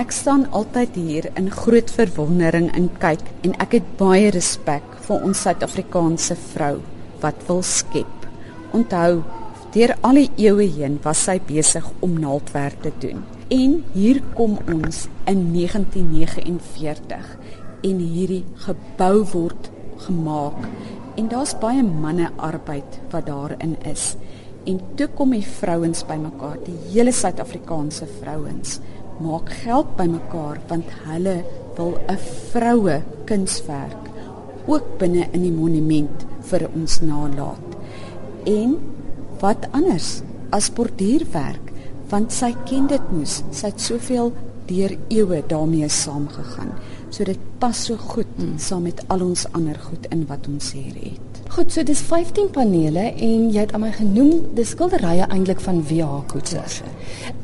Ek staan altyd hier in groot verwondering en kyk en ek het baie respek vir ons Suid-Afrikaanse vrou wat wil skep. Onthou, deur al die eeue heen was sy besig om naaldwerk te doen. En hier kom ons in 1949 en hierdie gebou word gemaak en daar's baie manne arbeid wat daarin is. En toe kom die vrouens bymekaar, die hele Suid-Afrikaanse vrouens maak geld bymekaar want hulle wil 'n vroue kunswerk ook binne in die monument vir ons nalaat. En wat anders as borduurwerk want sy ken dit mos. Sy het soveel deur eeue daarmee saamgegaan. So dit pas so goed mm. saam met al ons ander goed in wat ons hier het. Goed, so dis 15 panele en jy het aan my genoem dis skilderye eintlik van W.H. Koetser.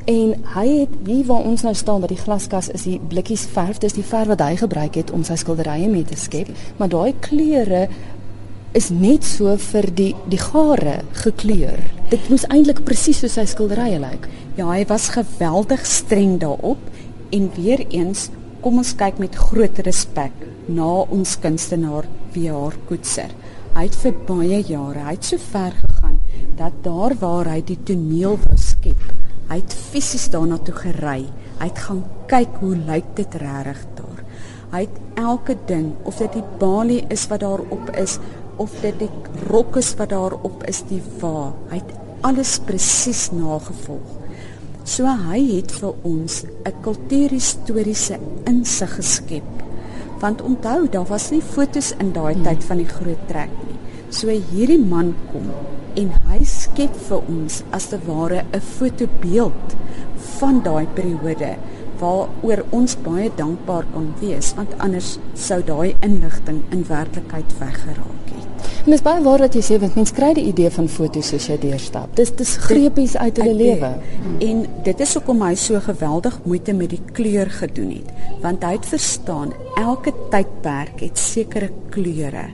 En hy het hier waar ons nou staan by die glaskas is die blikkies verf, dis die verf wat hy gebruik het om sy skilderye mee te skep, maar daai kleure is net so vir die die gare gekleur. Dit moes eintlik presies soos sy skilderye lyk. Ja, hy was geweldig streng daarop en weer eens kom ons kyk met groot respek na ons kunstenaar W.H. Koetser. Hy het vir baie jare, hy het so ver gegaan dat daar waar hy die toneel wou skep, hy het fisies daarna toe gery. Hy het gaan kyk hoe lyk dit regtig daar. Hy het elke ding, of dit die balie is wat daarop is of dit die rok is wat daarop is, die wa, hy het alles presies nagevolg. So hy het vir ons 'n kultuurhistoriese insig geskep. Want onthou, daar was nie fotos in daai tyd van die groot trek So hierdie man kom en hy skep vir ons as te ware 'n fotobeeld van daai periode waaroor ons baie dankbaar kan wees want anders sou daai inligting in werklikheid weggeraak het. En dis baie waar dat jy sê want mens kry die idee van fotos soos jy deurstap. Dis dis greepies uit hulle lewe. En dit is hoekom hy so geweldig moeite met die kleur gedoen het want hy het verstaan elke tydperk het sekere kleure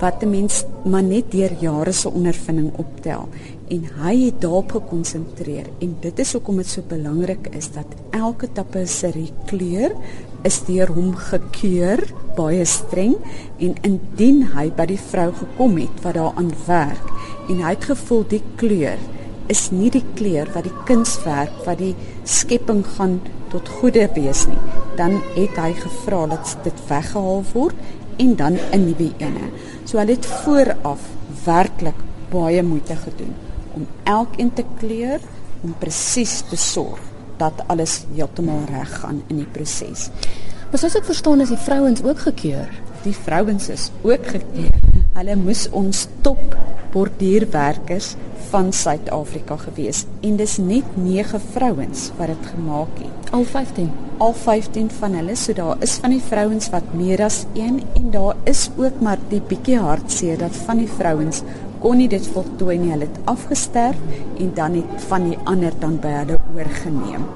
wat 'n mens maar net deur jare se ondervinding optel. En hy het daarop gekonsentreer. En dit is hoekom dit so belangrik is dat elke tapisserie kleur is deur hom gekeur baie streng. En indien hy by die vrou gekom het wat daaraan werk en hy het gevoel die kleur is nie die kleur wat die kunswerk wat die skepping gaan tot goeie wees nie dan het hy gevra dat dit weggehaal word en dan 'n nuwe ene. So hulle het vooraf werklik baie moeite gedoen om elkeen te kleur om presies te sorg dat alles heeltemal reg gaan in die proses. Maar soos ek verstaan is die vrouens ook gekeur. Die vrouens is ook gekeur. Hulle moes ons top borduurwerkers van Suid-Afrika gewees en dis net 9 vrouens wat dit gemaak het. Al 15. Al 15 van hulle, so daar is van die vrouens wat meer as een en daar is ook maar die bietjie hartseer dat van die vrouens kon nie dit voltooi nie. Hulle het afgesterf en dan het van die ander dan by hulle oorgeneem.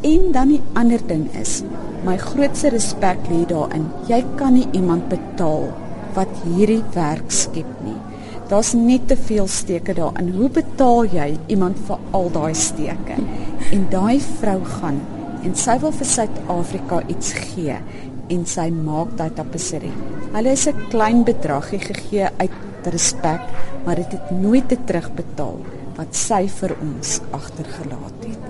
En dan die ander ding is, my grootste respek lê daarin. Jy kan nie iemand betaal wat hierdie werk skep nie. Daar's net te veel steke daarin. Hoe betaal jy iemand vir al daai steke? En daai vrou gaan en sy wil vir Suid-Afrika iets gee en sy maak daai tapisserie. Hulle is 'n klein bedragie gegee uit respek, maar dit het nooit te terugbetaal wat sy vir ons agtergelaat het.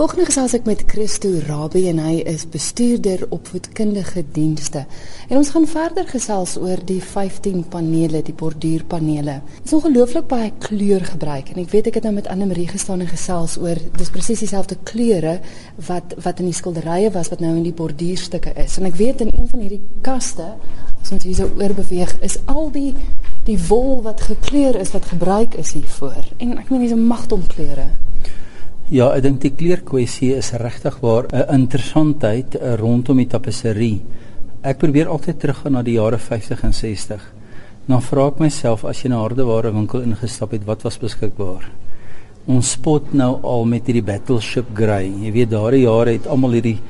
Volgende gesels ek met Christo Rabie en hy is bestuurder opvoedkundige dienste. En ons gaan verder gesels oor die 15 panele, die borduurpanele. Dit is ongelooflik baie kleur gebruik en ek weet ek het nou met Anne Marie gestaan en gesels oor dis presies dieselfde kleure wat wat in die skilderye was wat nou in die borduurstukke is. En ek weet in een van hierdie kaste as ons hier so oorbeweeg is al die die wol wat gekleur is wat gebruik is hiervoor. En ek meen dis 'n magtom kleure. Ja, ek dink die kleurkwessie is regtig waar 'n interessantheid eh, rondom die tapisserie. Ek probeer altyd teruggaan na die jare 50 en 60. Dan vra ek myself as jy na hardeware winkel ingestap het, wat was beskikbaar? Ons spot nou al met hierdie battleship grey. Jy weet daardie jare het almal hierdie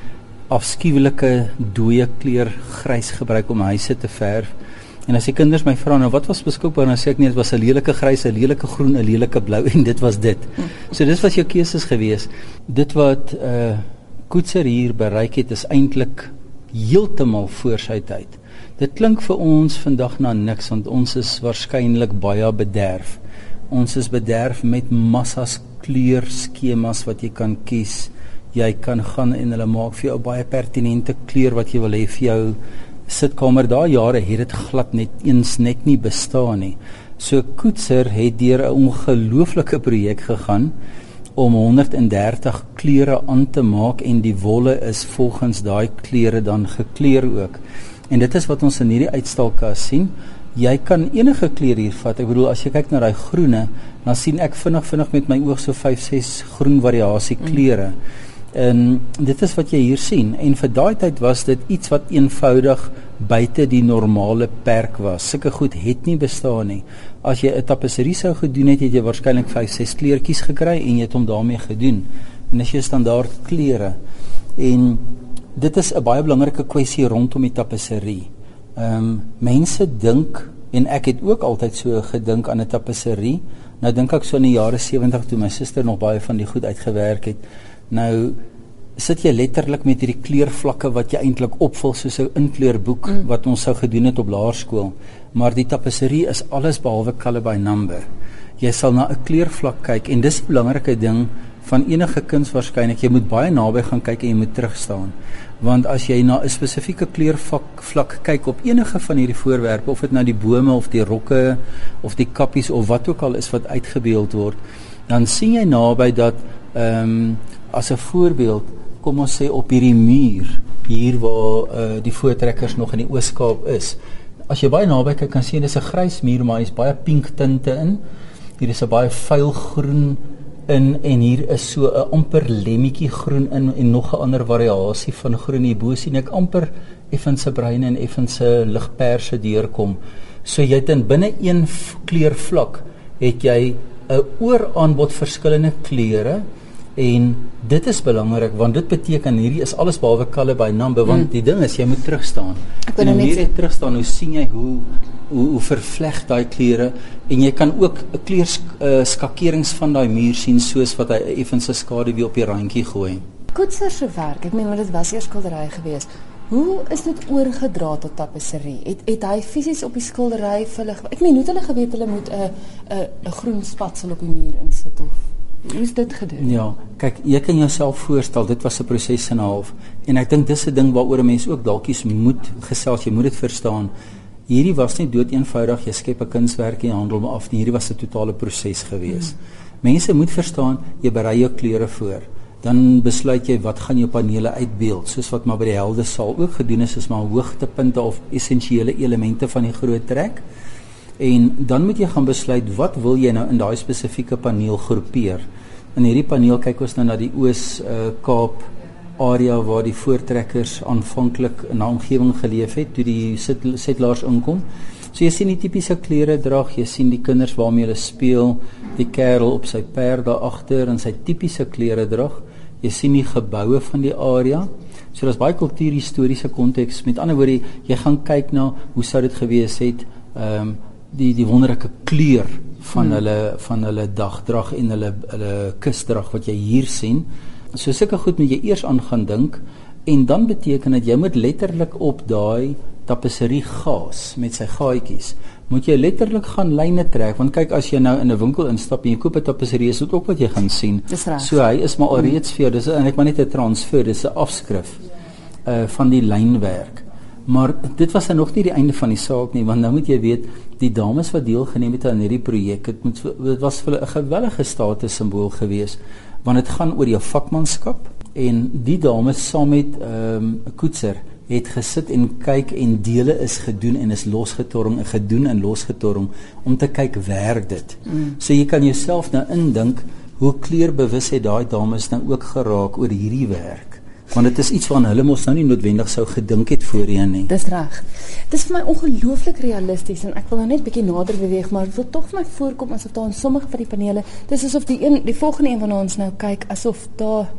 afskuwelike dooie kleur grys gebruik om huise te verf. En as die kinders my vra nou wat was beskikbaar dan sê ek nee dit was 'n lelike grys, 'n lelike groen, 'n lelike blou en dit was dit. So dis was jou keuses gewees. Dit wat uh Koetser hier bereik het is eintlik heeltemal voor sy tyd. Dit klink vir ons vandag na niks want ons is waarskynlik baie bederf. Ons is bederf met massas kleurskemas wat jy kan kies. Jy kan gaan en hulle maak vir jou baie pertinente kleur wat jy wil hê vir jou sitkamer. Daai jare het dit glad net eens net nie bestaan nie. So Koetser het deur 'n ongelooflike projek gegaan om 130 kleure aan te maak en die wolle is volgens daai kleure dan gekleur ook. En dit is wat ons in hierdie uitstalkas sien. Jy kan enige kleur hier vat. Ek bedoel as jy kyk na daai groene, dan sien ek vinnig vinnig met my oog so 5, 6 groen variasie kleure. Mm. En dit is wat jy hier sien. En vir daai tyd was dit iets wat eenvoudig buite die normale perk was. Sulke goed het nie bestaan nie. As jy 'n tapisserie sou gedoen het, het jy waarskynlik 5, 6 kleurtjies gekry en jy het hom daarmee gedoen. En as jy standaard kleure en dit is 'n baie belangrike kwessie rondom die tapisserie. Ehm um, mense dink en ek het ook altyd so gedink aan 'n tapisserie. Nou dink ek so in die jare 70 toe my suster nog baie van die goed uitgewerk het. Nou sit jy letterlik met hierdie kleurvlakke wat jy eintlik opvul soos 'n inkleurboek mm. wat ons sou gedoen het op laerskool. Maar die tapisserie is alles behalwe color by number. Jy sal na 'n kleurvlak kyk en dis 'n belangrike ding van enige kuns waarskynlik. Jy moet baie naby gaan kyk en jy moet terug staan. Want as jy na 'n spesifieke kleurvlak vlak kyk op enige van hierdie voorwerpe of dit nou die bome of die rokke of die kappies of wat ook al is wat uitgebeeld word, dan sien jy naby dat ehm um, as 'n voorbeeld kom ons sê op hierdie muur hier waar uh, die voortrekkers nog in die Oos-Kaap is. As jy baie naby kyk kan sien dis 'n grys muur maar hy's baie pink tinte in. Hier is 'n baie vuil groen in en hier is so 'n amper lemmetjie groen in en nog 'n ander variasie van groen hierbo sien ek amper effens se bruin en effens se ligperse deurkom. So jy het in binne een kleurvlak het jy 'n ooraanbod verskillende kleure En dit is belangrik want dit beteken hierdie is alles behalwe color by number want mm. die ding is jy moet terug staan. Ek wil net hier terug staan. Hoe sien jy hoe hoe hoe vervleg daai kleure en jy kan ook 'n kleur uh, skakerings van daai muur sien soos wat hy effens 'n skaduwee op die randjie gooi. Koetser se werk. Ek meen maar dit was eers skildery geweest. Hoe is dit oorgedra tot tapisserie? Het het hy fisies op die skildery vir hulle Ek meen hoe het hulle geweet hulle moet 'n 'n 'n groen spatsel op die muur insit of Hoe is dit gedoen? Ja, kyk, jy kan jouself voorstel, dit was 'n proses en 'n half. En ek dink dis 'n ding waaroor 'n mens ook dalkies moet gesels, jy moet dit verstaan. Hierdie was nie dood eenvoudig jy skep 'n kunswerk en handel hom af nie. Hierdie was 'n totale proses gewees. Hmm. Mense moet verstaan, jy berei jou kleure voor. Dan besluit jy wat gaan jou panele uitbeeld, soos wat maar by die helde saal ook gedoen is, is maar hoogtepunte of essensiële elemente van die groot trek. En dan moet jy gaan besluit wat wil jy nou in daai spesifieke paneel groepeer. In hierdie paneel kyk ons nou na die Oos uh, Kaap area waar die voortrekkers aanvanklik in 'n omgewing geleef het toe die settlers inkom. So jy sien die tipiese klere drag, jy sien die kinders waarmee hulle speel, die kerel op sy perd daar agter in sy tipiese klere drag. Jy sien die geboue van die area. So daar's baie kultuurhistoriese konteks. Met ander woorde, jy gaan kyk na hoe sou dit gewees het ehm um, die die wonderlike kleur van hmm. hulle van hulle dagdrag en hulle hulle kusdrag wat jy hier sien. So sulke goed moet jy eers aan gaan dink en dan beteken dit jy moet letterlik op daai tapisserie gaas met sy gaatjies moet jy letterlik gaan lyne trek want kyk as jy nou in 'n winkel instap en jy koop 'n tapisserie is dit ook wat jy gaan sien. So hy is maar alreeds vir jou dis eintlik maar net 'n transfer dis 'n afskrif uh van die lynwerk. Maar dit was nog nie die einde van die saak nie want nou moet jy weet die dames wat deelgeneem het aan hierdie projek dit moet dit was vir 'n gewellige status simbool geweest want dit gaan oor jou vakmanskap en die dames saam met ehm um, 'n koetser het gesit en kyk en dele is gedoen en is losgetorring en gedoen en losgetorring om te kyk werk dit. Mm. So jy kan jouself nou indink hoe kleurbewus het daai dames nou ook geraak oor hierdie werk want dit is iets waarna hulle mos nou nie noodwendig sou gedink het voorheen nie. Dis reg. Dis vir my ongelooflik realisties en ek wil nou net bietjie nader beweeg, maar dit wil tog vir my voorkom asof daar in sommige van die panele, dis asof die een die volgende een van ons nou kyk asof daar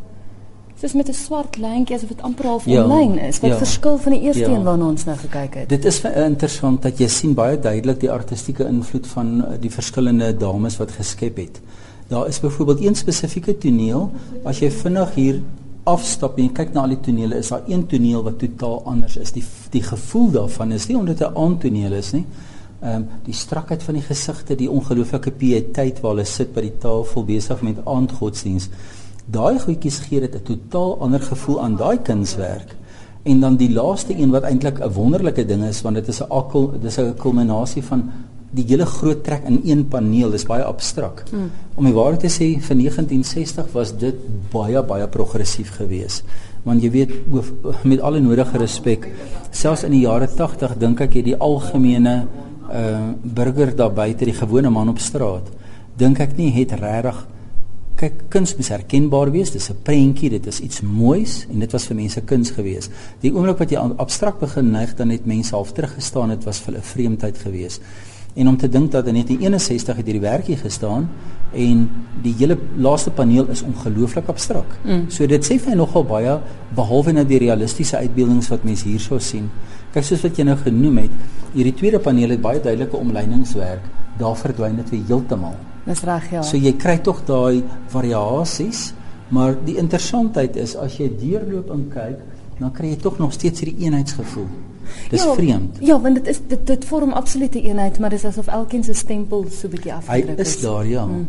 dis met 'n swart lyntjie asof dit amper half ja, onlyn is. Wat ja, verskil van die eerste ja. een waarna ons nou gekyk het? Dit is interessant dat jy sien baie duidelik die artistieke invloed van die verskillende dames wat geskep het. Daar is byvoorbeeld een spesifieke toneel as jy vinnig hier afstap en jy kyk na al die tonele, is daar een toneel wat totaal anders is. Die die gevoel daarvan is nie omdat dit 'n aandtoneel is nie. Ehm um, die strakheid van die gesigte, die ongelooflike pieteit waar hulle sit by die tafel besig met aandgodsdiens. Daai goedjies gee dit 'n totaal ander gevoel aan daai kunswerk. En dan die laaste een wat eintlik 'n wonderlike ding is want dit is 'n akkel dis 'n kulminasie van die hele groot trek in een paneel dis baie abstrak. Hmm. Om die waarheid te sê vir 1960 was dit baie baie progressief geweest. Want jy weet met alle nodige respek selfs in die jare 80 dink ek het die algemene uh burger daar buite die gewone man op straat dink ek nie het regtig kyk kuns moet herkenbaar wees dis 'n prentjie dit is iets moois en dit was vir mense kuns gewees die oomblik wat jy abstrakt begin neig dan het mense half teruggestaan dit was vir 'n vreemdheid gewees en om te dink dat in 1961 het hierdie werkie gestaan en die hele laaste paneel is ongelooflik abstrakt mm. so dit sê vir nogal baie behalwe nou die realistiese uitbeeldings wat mense hierso sien kyk soos wat jy nou genoem het hierdie tweede paneel het baie duidelike omleiningswerk daar verdwyn dit weer heeltemal Dis reg ja. So jy kry tog daai variasies, maar die interessantheid is as jy deurloop en kyk, dan kry jy tog nog steeds hierdie eenheidsgevoel. Dis ja, vreemd. Ja, want dit is dit dit vorm absolute eenheid, maar dis asof elkeen se stempel so 'n bietjie afgedruk is. Hy is daar, ja. Hmm.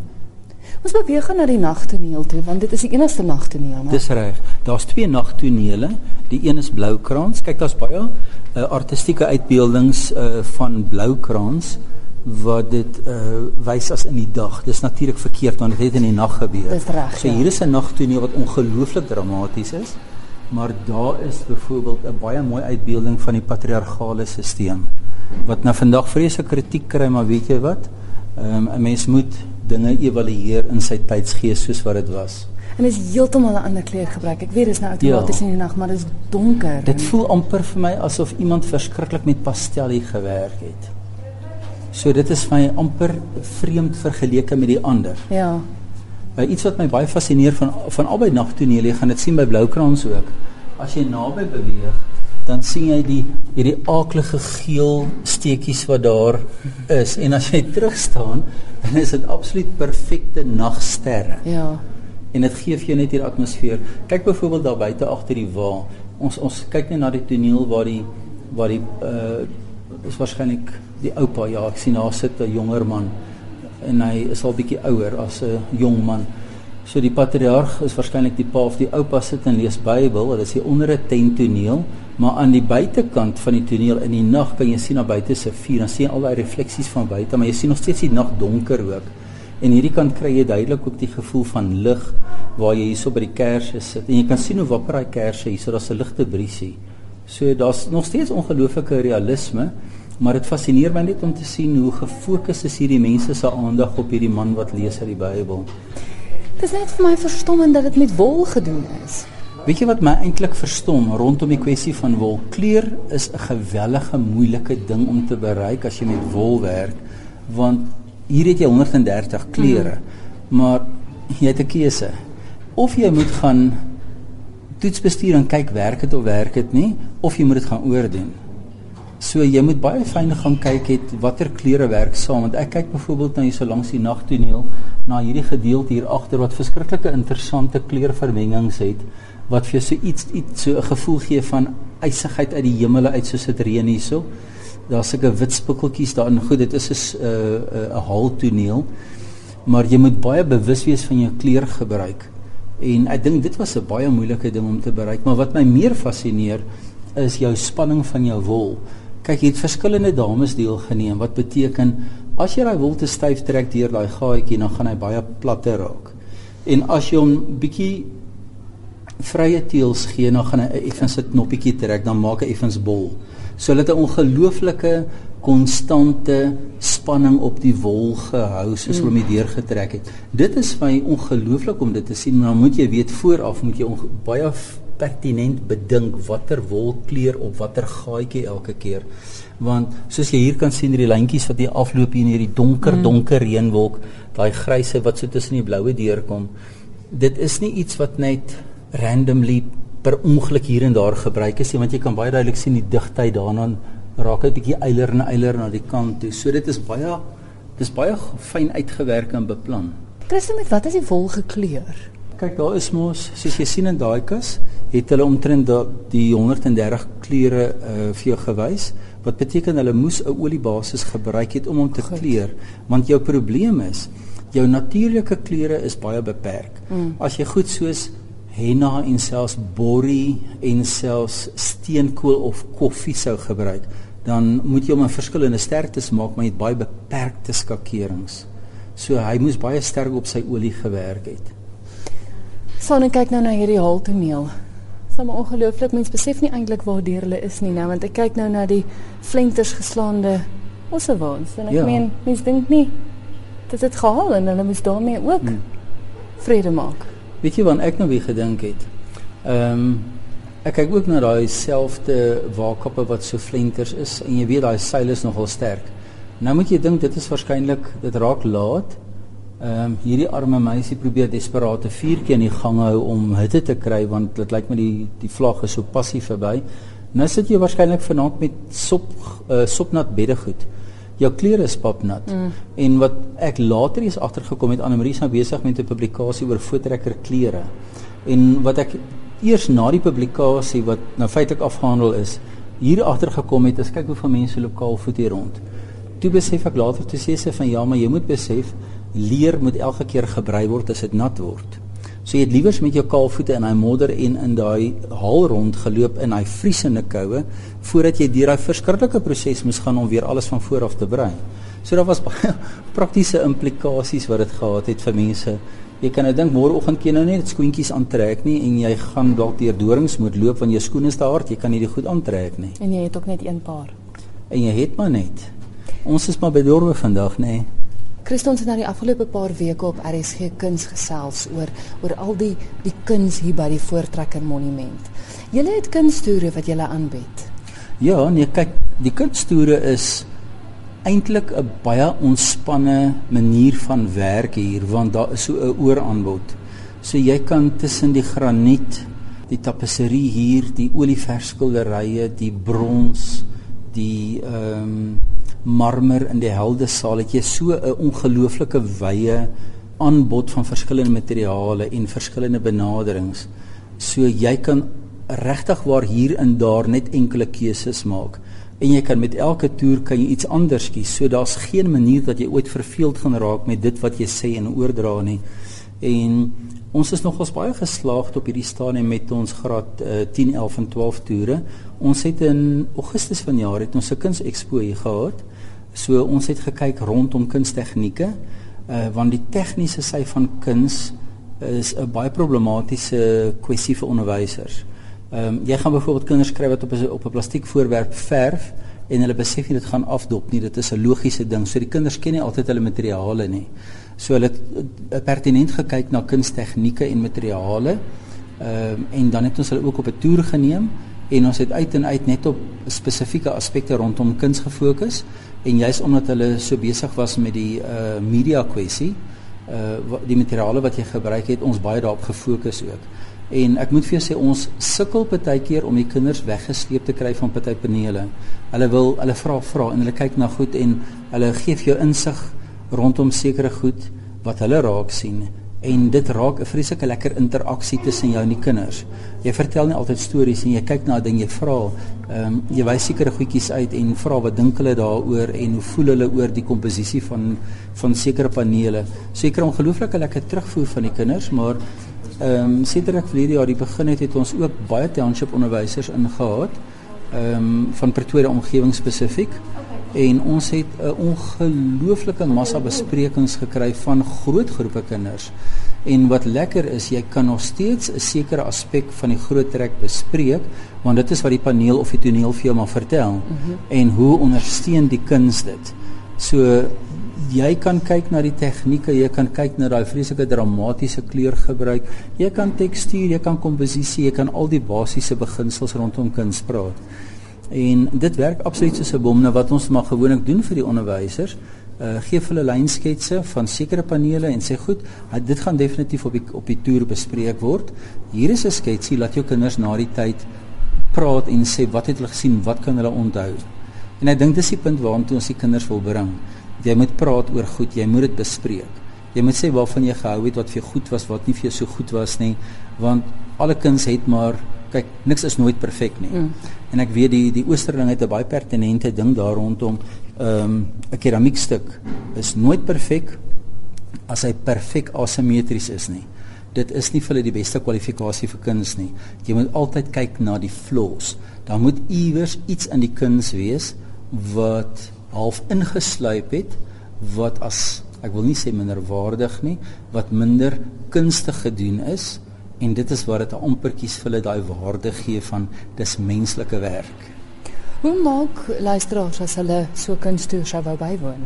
Ons beweeg gaan na die nagtoneel toe want dit is die enigste nagtoneel, né? Dis reg. Daar's twee nagtonele. Die een is Bloukrans. Kyk, daar's baie uh, artistieke uitbeeldings uh, van Bloukrans wat dit uh wys as in die dag. Dis natuurlik verkeerd want dit het in die nag gebeur. Dis reg. So ja. hier is 'n nagtoneel wat ongelooflik dramaties is, maar daar is byvoorbeeld 'n baie mooi uitbeelding van die patriargale stelsel wat nou vandag vreeslike kritiek kry, maar weet jy wat? Ehm um, 'n mens moet dinge evalueer in sy tydsgees soos wat dit was. En is heeltemal 'n ander kleur gebruik. Ek weet dis nou outomaties ja. in die nag, maar dit is donker. Dit voel amper vir my asof iemand verskriklik met pastellie gewerk het. So dit is my amper vreemd vergeleke met die ander. Ja. By iets wat my baie fascineer van van albei nagtonele, jy gaan dit sien by Bloukrans ook. As jy naby beweeg, dan sien jy die hierdie aaklige geel steekies wat daar is en as jy terug staan, dan is dit absoluut perfekte nagsterre. Ja. En dit gee vir jou net hierdie atmosfeer. Kyk byvoorbeeld daar buite agter die wa. Ons ons kyk net na die toneel waar die waar die uh is waarskynlik die oupa ja ek sien daar sit 'n jonger man en hy is al bietjie ouer as 'n jong man. So die patriarg is waarskynlik die pa of die oupa sit en lees Bybel hulle is hier onder 'n tenttoneel maar aan die buitekant van die toneel in die nag kan jy sien na buite se vuur dan sien jy al daai refleksies van buite maar jy sien nog steeds die nag donker ook. En hierdie kant kry jy duidelik ook die gevoel van lig waar jy hierso by die kersse sit. En jy kan sien hoe wapper daai kersse hierso daar's 'n ligte briesie. So daar's nog steeds ongelooflike realisme, maar dit fascineer my net om te sien hoe gefokus is hierdie mense se aandag op hierdie man wat lees uit die Bybel. Dit is net vir my verstommend dat dit met wol gedoen is. Weet jy wat my eintlik verstom rondom die kwessie van wol? Kleur is 'n gewellige moeilike ding om te bereik as jy met wol werk, want hier het jy 130 kleure, mm. maar jy het 'n keuse. Of jy moet gaan toets bestuur en kyk werk dit of werk dit nie of jy moet dit gaan oordoen. So jy moet baie fyn gaan kyk het watter kleure werk saam want ek kyk byvoorbeeld nou hier so langs die nagtoneel na hierdie gedeelte hier agter wat verskriklike interessante kleurvermengings het wat vir jou so iets iets so 'n gevoel gee van ysigheid uit die hemele uit soos dit reën hierso. Daar's sulke wit spikkeltjies daarin. Goed, dit is 'n 'n 'n haaltoneel. Maar jy moet baie bewus wees van jou kleurgebruik. En ek dink dit was 'n baie moeilike ding om te bereik, maar wat my meer fascineer is jou spanning van jou wol. Kyk, jy het verskillende dames deelgeneem wat beteken as jy daai wol te styf trek deur daai gaatjie, dan gaan hy baie platter raak. En as jy hom bietjie vrye teels gee, dan gaan hy effens 'n knoppietjie trek, dan maak hy effens bol. So hulle het 'n ongelooflike konstante spanning op die wol gehou soos hulle mm. hom deur getrek het. Dit is my ongelooflik om dit te sien, maar moet jy weet vooraf moet jy baie pertinent bedink watter wolkleur op watter gaatjie elke keer. Want soos jy hier kan sien hierdie lyntjies wat hier afloop hier in hierdie donker mm. donker reënwolk, daai gryse wat so tussen die bloue deurkom. Dit is nie iets wat net randomly per ongeluk hier en daar gebruik is nie, want jy kan baie duidelik sien die digtheid daaraan raak 'n bietjie eiler en eiler na die kant toe. So dit is baie dis baie fyn uitgewerk en beplan. Christen met wat is die wol gekleur? Kyk, daar is mos, soos jy sien in daai kas, het hulle omtrent die 130 kleure uh, vir jou gewys wat beteken hulle moes 'n oliebasis gebruik het om hom te kleur want jou probleem is jou natuurlike kleure is baie beperk. Mm. As jy goed soos henna en selfs borrie en selfs steenkool of koffie sou gebruik, dan moet jy hom in verskillende sterktes maak maar jy het baie beperkte skakerings. So hy moes baie sterk op sy olie gewerk het. Sonne kyk nou na hierdie haltoneel. Dit is ongelooflik. Mens besef nie eintlik waar deur hulle is nie nou want ek kyk nou na die flenters geslaande ossewaans en ek ja. meen mens dink nie dit het gehaal en hulle moes daarmee ook hmm. vrede maak. Weet jy wat ek nou weer gedink het? Ehm um, ek kyk ook na daai selfde waakappe wat so flenters is en jy weet daai seile is nogal sterk. Nou moet jy dink dit is waarskynlik dit raak laat Ehm um, hierdie arme meisie probeer desperaat 'n vuurtjie in die gang hou om hitte te kry want dit lyk my die die vlag is so passief verby. Nou sit jy waarskynlik vanaand met sop uh, sopnat beddegoed. Jou klere is papnat. Mm. En wat ek later eens agtergekom het Anne Marie is nou besig met 'n publikasie oor voetrekker klere. En wat ek eers na die publikasie wat nou feitelik afgehandel is, hier agtergekom het, is kyk hoeveel mense lokaal voet hier rond. Toe besef ek later te sê se van ja, maar jy moet besef leer moet elke keer gebrei word as dit nat word. So jy het liewers met jou kaalvoete in daai modder en in daai hal rond geloop in daai vriesende koue voordat jy deur daai verskriklike proses moes gaan om weer alles van voor af te brei. So daar was baie praktiese implikasies wat dit gehad het vir mense. Jy kan nou dink môreoggend kan jy nou net skoentjies aantrek nie en jy gaan dalk deur dorings moet loop want jou skoene is te hard, jy kan nie dit goed aantrek nie. En jy het ook net een paar. En jy het maar net. Ons is maar bedorwe vandag, nê. Nee. Christons het nou die afgelope paar weke op RSG Kuns gesels oor oor al die die kuns hier by die Voortrekker Monument. Julle het kunstoere wat julle aanbied. Ja, nee, kyk, die kunstoere is eintlik 'n baie ontspanne manier van werk hier want daar is so 'n ooraanbod. So jy kan tussen die graniet, die tapisserie hier, die olieverskilderye, die brons, die ehm um, marmer in die helde saal het jy so 'n ongelooflike wye aanbod van verskillende materiale en verskillende benaderings. So jy kan regtig waar hier en daar net enkele keuses maak en jy kan met elke toer kan jy iets anders kies. So daar's geen manier dat jy ooit verveeld gaan raak met dit wat jy sê en oordra nie. En ons is nogals baie geslaagd op hierdie stadium met ons graad uh, 10, 11 en 12 toere. Ons het in Augustus vanjaar het ons 'n kunsexpo gehad. So ons het gekyk rondom kunstegnieke, uh want die tegniese sy van kuns is 'n baie problematiese kwessie vir onderwysers. Ehm um, jy gaan byvoorbeeld kinders kry wat op 'n op 'n plastiek voorwerp verf en hulle besef nie dit gaan afdop nie. Dit is 'n logiese ding. So die kinders ken nie altyd hulle materiale nie. So hulle het pertinent gekyk na kunstegnieke en materiale. Ehm um, en dan het ons hulle ook op 'n toer geneem en ons het uit en uit net op spesifieke aspekte rondom kuns gefokus en juis omdat hulle so besig was met die uh media kwessie uh die materiale wat jy gebruik het ons baie daarop gefokus ook. En ek moet vir jou sê ons sukkel baie keer om die kinders weggesleep te kry van party panele. Hulle wil hulle vra vra en hulle kyk na goed en hulle gee vir jou insig rondom sekere goed wat hulle raak sien en dit raak 'n vreeslike lekker interaksie tussen jou en die kinders. Jy vertel nie altyd stories en jy kyk na 'n ding, jy vra, ehm um, jy wys sekere goedjies uit en vra wat dink hulle daaroor en hoe voel hulle oor die komposisie van van sekere panele. Seker ongelooflike lekker terugvoer van die kinders, maar ehm um, sedert ek verlede jaar die begin het, het ons ook baie township onderwysers ingehaat. Ehm um, van Pretoria omgewing spesifiek. En ons het 'n ongelooflike massa besprekings gekry van groot groepe kinders. En wat lekker is, jy kan nog steeds 'n sekere aspek van die groot trek bespreek, want dit is wat die paneel of die toneel vir jou maar vertel. Mm -hmm. En hoe ondersteun die kuns dit? So jy kan kyk na die tegnieke, jy kan kyk na daai vreeslike dramatiese kleurgebruik, jy kan tekstuur, jy kan komposisie, jy kan al die basiese beginsels rondom kuns praat. En dit werk absoluut soos 'n bom nou wat ons maar gewoonlik doen vir die onderwysers. Uh gee hulle lynsketse van sekere panele en sê goed, dit gaan definitief op die op die toer bespreek word. Hier is 'n sketsie laat jou kinders na die tyd praat en sê wat het hulle gesien, wat kan hulle onthou. En ek dink dis die punt waartoe ons die kinders wil bring. Jy moet praat oor goed, jy moet dit bespreek. Jy moet sê waarvan jy gehou het, wat vir jou goed was, wat nie vir jou so goed was nie, want alle kuns het maar kyk, niks is nooit perfek nie. Mm. En ek weet die die oosterling het 'n baie pertinente ding daar rondom ehm um, 'n keramiekstuk is nooit perfek as hy perfek asimetries is nie. Dit is nie vir hulle die beste kwalifikasie vir kuns nie. Jy moet altyd kyk na die flaws. Daar moet iewers iets in die kuns wees wat half ingesluip het wat as ek wil nie sê minderwaardig nie, wat minder kunstig gedoen is en dit is wat dit ampertjies vir hulle daai waarde gee van dis menslike werk. Hoe maak luisteraars as hulle so kunstoer sou wou bywoon?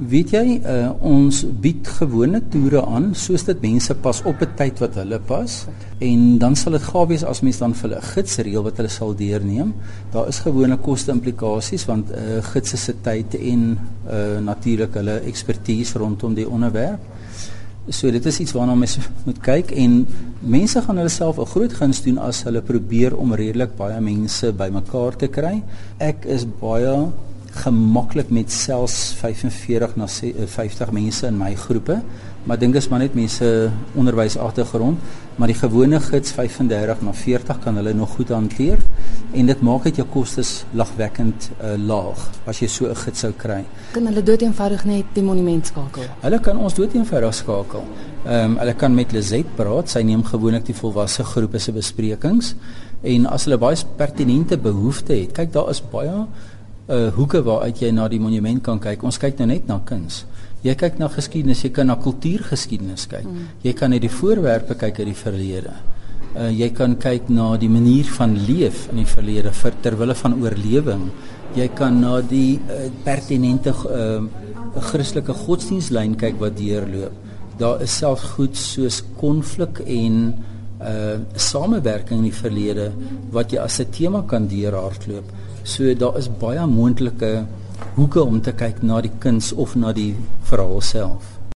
Weet jy, uh, ons bied gewone toere aan soos dit mense pas op 'n tyd wat hulle pas en dan sal dit gawe wees as mens dan vir hulle 'n gids reël wat hulle sal deurneem. Daar is gewone koste implikasies want 'n uh, gids se tyd en uh, natuurlik hulle ekspertise rondom die onderwerp. So dit is iets waarna mens moet kyk en mense gaan hulle self 'n groot guns doen as hulle probeer om redelik baie mense bymekaar te kry. Ek is baie gemaklik met selfs 45 na 50 eh, mense in my groepe. Maar dink is maar net mense onderwys agtergrond, maar die gewone gids 35 na 40 kan hulle nog goed hanteer en dit maak dit jou kostes lagwekkend uh, laag as jy so 'n gids sou kry. Kan hulle doeteenvoudig net die monument skakel? Hulle kan ons doeteenvoudig skakel. Ehm um, hulle kan met Lizet praat. Sy neem gewoonlik die volwasse groepe se besprekings en as hulle baie pertinente behoeftes het. Kyk, daar is baie uh hoeke waaruit jy na die monument kan kyk. Ons kyk nou net na kuns. Jy kyk na geskiedenis, jy kan na kultuurgeskiedenis kyk. Mm. Jy kan net die voorwerpe kyk uit die verlede. Uh jy kan kyk na die manier van leef in die verlede vir terwille van oorlewing. Jy kan na die uh, pertinente uh Christelike godsdienstlyn kyk wat deurloop. Daar is selfs goed soos konflik en uh samewerking in die verlede wat jy as 'n tema kan deurhardloop. So daar is baie moontlike hoeke om te kyk na die kuns of na die verhaal self.